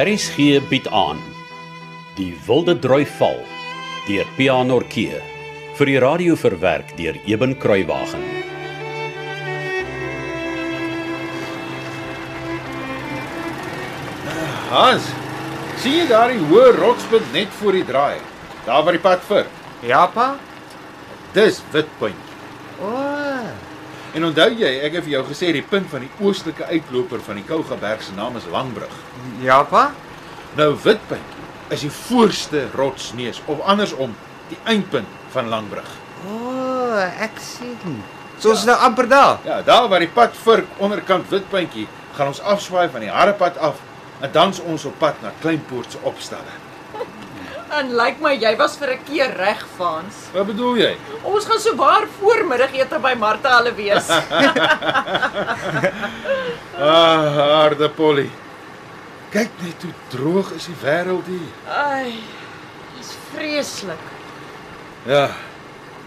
RSG bied aan Die Wilde Droi Val deur Pianorkee vir die radio verwerk deur Eben Kruiwagen. Hans, sien jy daardie hoë rotspunt net voor die draai? Daar waar die pad vir. Ja, pa? Dis Witpunt. En onthou jy, ek het vir jou gesê die punt van die oostelike uitloper van die Kougaberg se naam is Langbrug. Ja, pa? Nou Witpunt is die voorste rotsneus of andersom die eindpunt van Langbrug. O, ek sien. So is nou amper daar. Ja, daar waar die pad vir onderkant Witpuntjie gaan ons afswaai van die Harrepad af en dan's ons op pad na Kleinpoort se opstalle. En lyk my jy was vir 'n keer reg, Frans. Wat bedoel jy? Ons gaan so waar voormiddagete by Martha hulle wees. Ah, harde Polly. Kyk net hoe droog is die wêreld hier. Ai, dis vreeslik. Ja.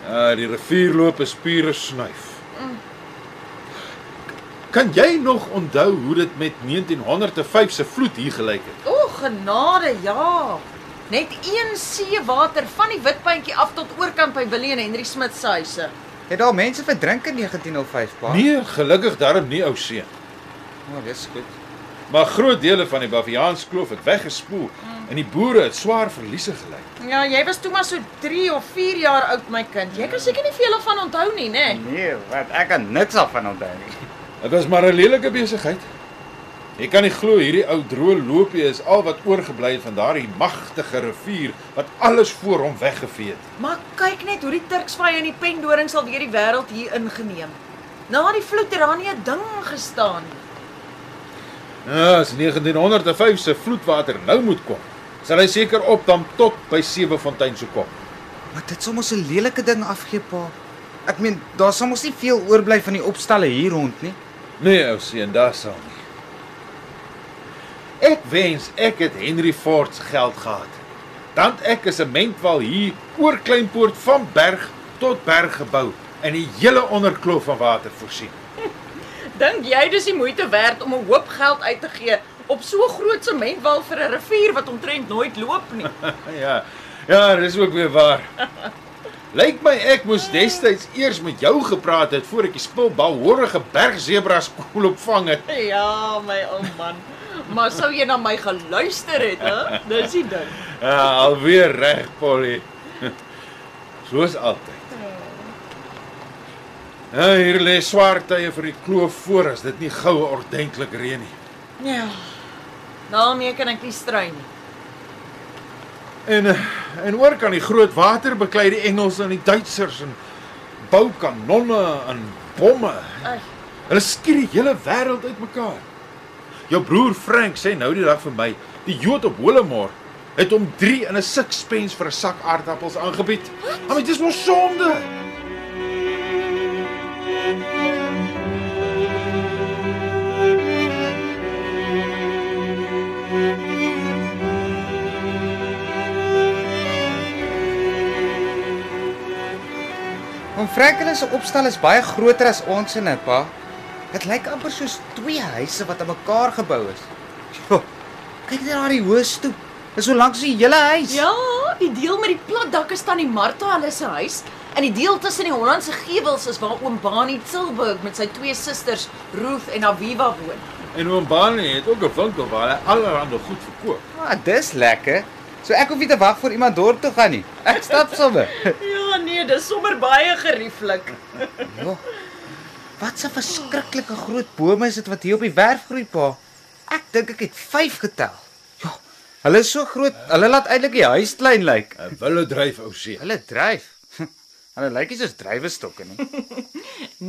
Ja, die rivier loop 'n spiere snuif. Kan jy nog onthou hoe dit met 1905 se vloed hier gelyk het? O, genade, ja. Net een seewater van die Witpuntjie af tot oorkant by Willie en Henry Smit se huise. Het daar mense verdrink in 1905, pa? Nee, gelukkig daarom nie ou seun. O, dis goed. Maar groot dele van die Baviaanskloof het weggespoel en die boere het swaar verliese gely. Ja, jy was toe maar so 3 of 4 jaar oud, my kind. Jy kan seker nie veel van onthou nie, né? Nee, wat ek kan niks af van onthou nie. Dit was maar 'n lelike besigheid. Jy kan nie glo hierdie ou droë loopie is al wat oorgebly het van daardie magtige rivier wat alles voor hom weggevee het. Maar kyk net hoe die Turksvaai en die pendoring sal weer die wêreld hier ingeneem. Na die vloed het daar nie 'n ding gestaan nie. Ja, as 1905 se vloedwater nou moet kom, sal hy seker opdam tot by Sewefontein se kop. Maar dit sou mos 'n lelike ding afgee, pa. Ek meen, daar sal mos nie veel oorbly van die opstalle hier rond nie. Nee, ou seun, daar sal nie. Ek wens ek het Henry Ford se geld gehad. Dan ek 'n sementwal hier oor Kleinpoort van berg tot berg gebou en die hele onderkloof van water voorsien. Dink jy dis die moeite werd om 'n hoop geld uit te gee op so 'n groot sementwal vir 'n rivier wat omtrent nooit loop nie? ja. Ja, dis ook weer waar. Lyk my ek moes destyds eers met jou gepraat het voor ek die spulbalhorige bergsebras koel opvang het. Ja, my ou man. Maar sou jy na my geluister het, hè? Dis die ding. Ja, alweer reg, Polly. Soos altyd. Ja, hier lê swaar tye vir die kloof voor as dit nie goue ordentlik reën nie. Ja. Daarmee kan ek nie strei nie. En eh, en oor kan die groot water beklei die Engelse en die Duitsers en bou kanonne en bomme. Hulle skiet die hele wêreld uitmekaar. Jou broer Frank sê nou die dag vir my, die Jood op Holemore het hom 3 in 'n sixpence vir 'n sak aardappels aangebied. Maar dit is mos sonde. Om Franklin se opstal is baie groter as ons in dit, pa. Dit lyk amper soos twee huise wat aan mekaar gebou is. Jo, kyk net daar die hoë stoep. Dis so lank as die hele huis. Ja, die deel met die plat dak is tannie Martha hulle se huis en die deel tussen die Hollandse gewels is waar oom Bani Tilburg met sy twee susters Ruth en Aviva woon. En oom Barney het ook 'n winkel waar hy allerlei goed verkoop. Ah, dis lekker. So ek hoef nie te wag vir iemand dorp toe gaan nie. Ek stap sommer. Ja, nee, dis sommer baie gerieflik. Jo. Wat 'n verskriklike groot bome is dit wat hier op die werf groei, pa. Ek dink ek het 5 getel. Ja. Hulle is so groot. Hulle laat eintlik die huis klein lyk. 'n Wille dryf ou seun. Hulle dryf. Hulle lyk nie soos drywestokke nie.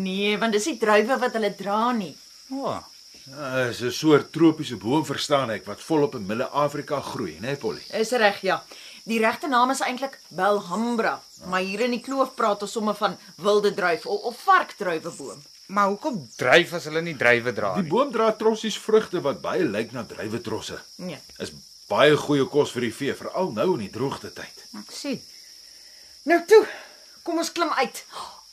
Nee, want dis nie druiwe wat hulle dra nie. O. Oh. Ja, is 'n soort tropiese boom verstaan ek wat volop in Midde-Afrika groei, né, nee, Polly? Is reg, ja. Die regte naam is eintlik Belhambra, maar hier in die kloof praat ons sommer van wilde druif of, of varkdruiweboom. Maar hoekom dryf as hulle nie drywe dra Die nie? boom dra trossies vrugte wat baie lyk na druiwetrosse. Nee. Is baie goeie kos vir die vee, veral nou in die droogte tyd. Ek sien. Nou toe, kom ons klim uit.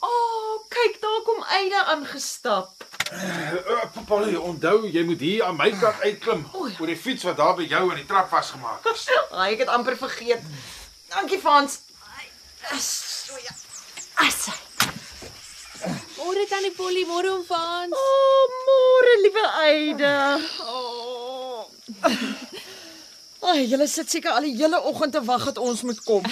O, oh, kyk, daar kom Eide aangestap. Uh, Polly, onthou jy moet hier aan my kant uitklim oor die fiets wat daar by jou aan die trap vasgemaak is. Ai, ek het amper vergeet. Dankie Frans. Ai, So ja. As. Môre tannie Polly, môre oom Frans. O, oh, môre liewe Aida. O. Oh. Ai, julle sit seker al die hele oggend te wag dat ons moet kom.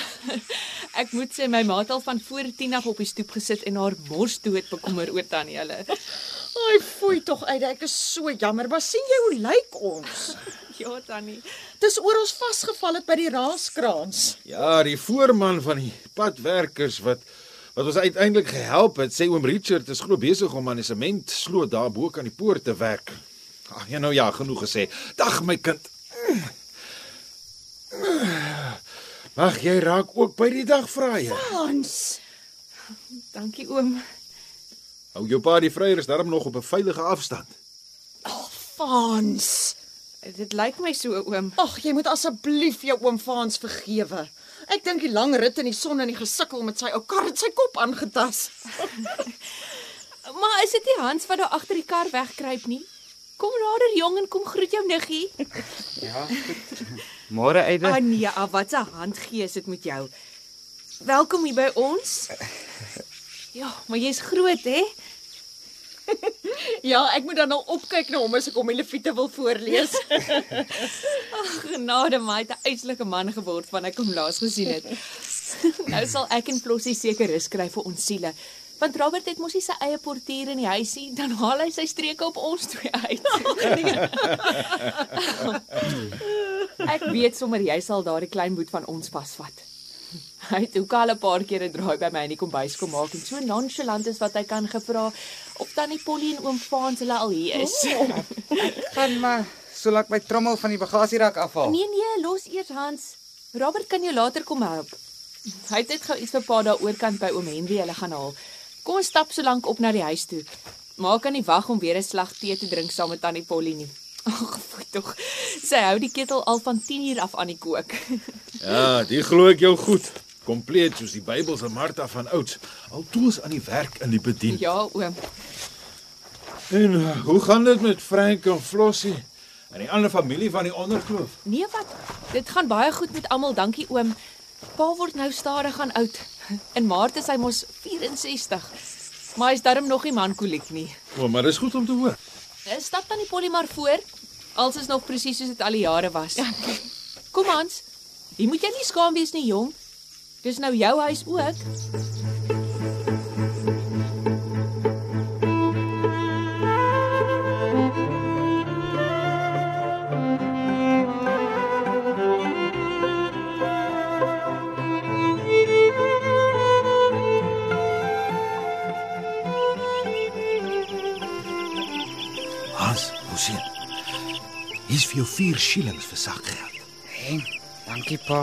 Ek moet sê my ma het al van voor 10 af op die stoep gesit en haar mors dood bekommer oor tannie hulle. Ai, foei tog Aida, ek is so jammer, maar sien jy hoe lyk ons? Ja tannie. Dis oor ons vasgeval het by die raaskraans. Ja, die voorman van die padwerkers wat wat ons uiteindelik gehelp het, sê oom Richard is glo besig om aan die sement sloot daar bo kan die poort te werk. Ag, ja nou ja, genoeg gesê. Dag my kind. Mag jy raak ook by die dagvrye. Hans. Dankie oom. Hou jou pa die vryer is darm nog op 'n veilige afstand. Frans. Dit lyk my so oom. Ag, jy moet asseblief jou oom Frans vergewe. Ek dink die lang rit in die son en die gesukkel met sy ou kar het sy kop aangetas. Maar is dit nie Hans wat daar agter die kar wegkruip nie? Kom nader jong en kom groet jou niggie. Ja, goed. Môre Aida. Ah nee, ah, wat 'n handgee is dit met jou. Welkom hier by ons. Ja, maar jy's groot hè? Ja, ek moet dan al opkyk na hom as ek hom die leviete wil voorlees. Genade my, hy het 'n uitslike man geword van ek hom laas gesien het. nou sal ek en Flossie seker rus kry vir ons siele. Want Robert het mos nie sy eie portier in die huisie, dan haal hy sy streke op ons twee uit. ek weet sommer jy sal daardie klein boet van ons vasvat. Hy het ook al 'n paar keer 'n draai by my in die kombuis kom maak en so nonchalant is wat hy kan gevra of tannie Polly en oom Frans hulle al hier is. Gaan maar so laat my trommel van die bagasierak afhaal. Nee nee, los eers Hans. Robert kan jou later kom help. Hy het net gou iets vir pa daar oorkant by oom Henry hulle gaan haal. Kom ons stap so lank op na die huis toe. Maak kan nie wag om weer 'n slag tee te drink saam met tannie Polly nie. Ag, fooi tog. Sy hou die ketel al van 10 uur af aan die kook. Ja, die glo ek jou goed. Kompleet soos die Bybel se Martha van ouds. Al toe is aan die werk in die bedien. ja, oom. En uh, hoe gaan dit met Frank en Flossie en die ander familie van die onderkloof? Nee wat? Dit gaan baie goed met almal, dankie oom. Pa word nou stadig aan oud. In Maart is hy mos 64. Maar hy's darm nog nie mankoliek nie. O, maar dis goed om te hoor. Stap dan die Polly maar voor. Als is nog presies soos dit al die jare was. Kom Hans. Jy moet jy nie skaam wees nie, jong. Dis nou jou huis ook. Hans, hoe sien? Hier's vir jou 4 shillings vir sakgeld. En dankie pa.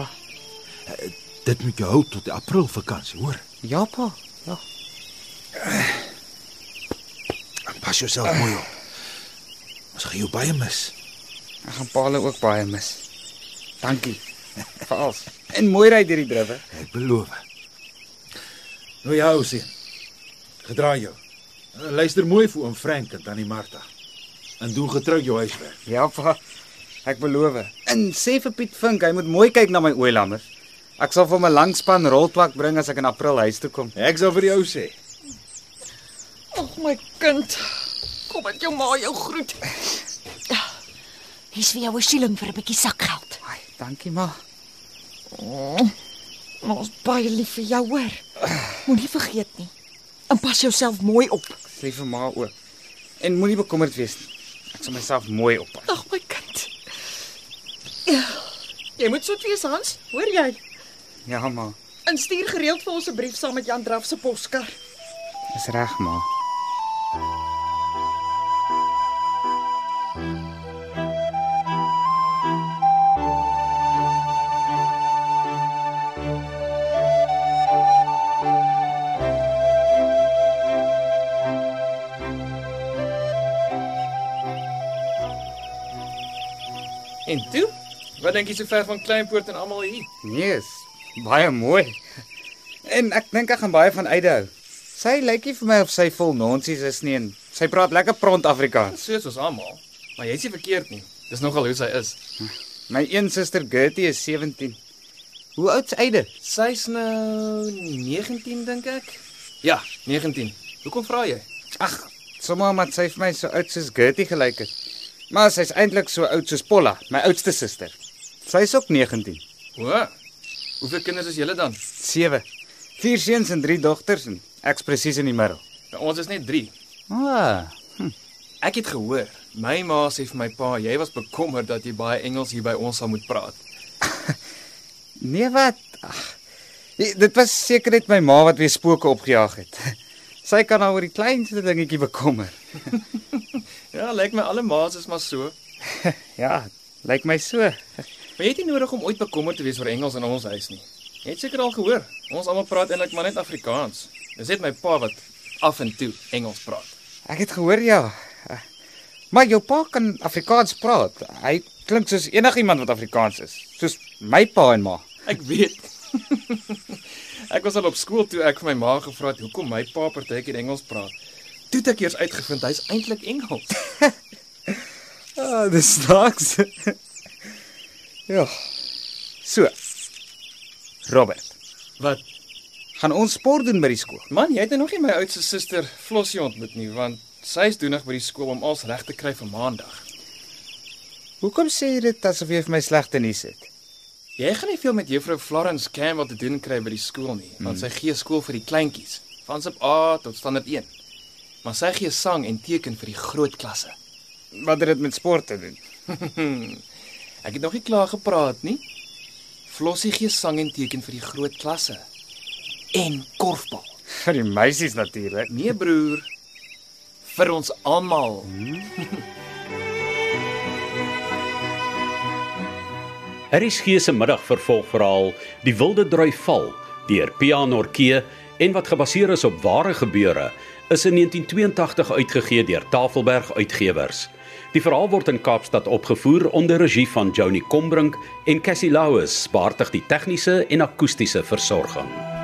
Dit moet jou hou tot die April vakansie, hoor. Ja pa. Ja. Pas jouself mooi op. Ons gaan jou baie mis. Ek gaan pa hulle ook baie mis. Dankie. Vir alles. En mooi ry deur die drive. Ek beloof. Nou ja, ou sien. Gedraai jou. En Luister mooi vir oom Frank en tannie Martha. En doen getrou jou huiswerk. Ja pa. Ek beloof. En sê vir Piet Vink, hy moet mooi kyk na my oeilammers. Ek sal vir hom 'n langspan roltwak bring as ek in April huis toe kom. Ek sal vir jou sê. Ag my kind. Kom met jou ma jou groet. Hier's vir jou 'n shilling vir 'n bietjie sakgeld. Ai, dankie ma. Oh, ons baie lief vir jou hoor. Moenie vergeet nie. En pas jouself mooi op. Sê vir ma ook. En moenie bekommerd wees nie. Ek sal myself mooi oppas. Ag my kind. Ja, jy moet soet wees Hans, hoor jy? Ja ma. En stuur gereeld vir ons 'n brief saam met Jan Draf se poskar. Dis reg ma. En toe? Wat dink jy so ver van Kleinpoort en almal hier? Nee, is baie mooi. En ek dink ek gaan baie van Aida hou. Sy lyk nie vir my of sy vol nonsies is nie en Sy praat lekker pront Afrikaans. So soos almal. Maar jy's nie verkeerd nie. Dis nogal hoe sy is. My een suster Gertie is 17. Hoe oud is Eide? Sy's nou 19 dink ek. Ja, 19. Hoekom vra jy? Ag, sommer omdat sy vir my so oud soos Gertie gelyk het. Maar sy's eintlik so oud soos Polla, my oudste suster. Sy's ook 19. O. Hoeveel kinders is julle dan? 7. Vier seuns en 3 dogters en ek's presies in die middel. Nou, ons is net 3. Ah, Ek het gehoor. My ma sê vir my pa, jy was bekommerd dat jy baie Engels hier by ons sal moet praat. nee wat? Die- Dit was seker net my ma wat weer spooke opgejaag het. Sy kan nou oor die kleinste dingetjie bekommer. Ja, lyk my alle ma's is maar so. Ja, lyk my so. Maar jy het nie nodig om ooit bekommerd te wees oor Engels in ons huis nie. Jy het seker al gehoor. Ons almal praat eintlik maar net Afrikaans. Dis net my pa wat af en toe Engels praat. Ek het gehoor ja. Maar jou pa kan Afrikaans praat. Hy klink soos enigiemand wat Afrikaans is, soos my pa en ma. Ek weet. ek was al op skool toe ek vir my ma gevra het hoekom my pa partykeer Engels praat. Toe het ek eers uitgevind hy's eintlik Engels. Ah, dis snaaks. ja. So. Robert, Wat? gaan ons sport doen by die skool? Man, jy het nou nog nie my oudste suster Flossie ontmoet nie, want sy's doenig by die skool om ons reg te kry vir Maandag. Hoekom sê jy dit asof jy vir my slegte nuus het? Jy gaan nie veel met juffrou Florence Campbell te doen kry by die skool nie, want sy gee skool vir die kleintjies, van sub A tot standaard 1. Maar sy gee sang en teken vir die groot klasse. Wat het dit met sport te doen? Ek het nog nie klaar gepraat nie. Flossie gee sang en teken vir die groot klasse. En korfbal. Vir die meisies natuurlik. Nee broer, vir ons almal. Harris gee se middag vervolgverhaal Die Wilde Droi Val deur Pian Norkee en wat gebaseer is op ware gebeure is in 1982 uitgegee deur Tafelberg Uitgewers. Die verhaal word in Kaapstad opgevoer onder regie van Johnny Combrink en Cassie Louws, baartig die tegniese en akoestiese versorging.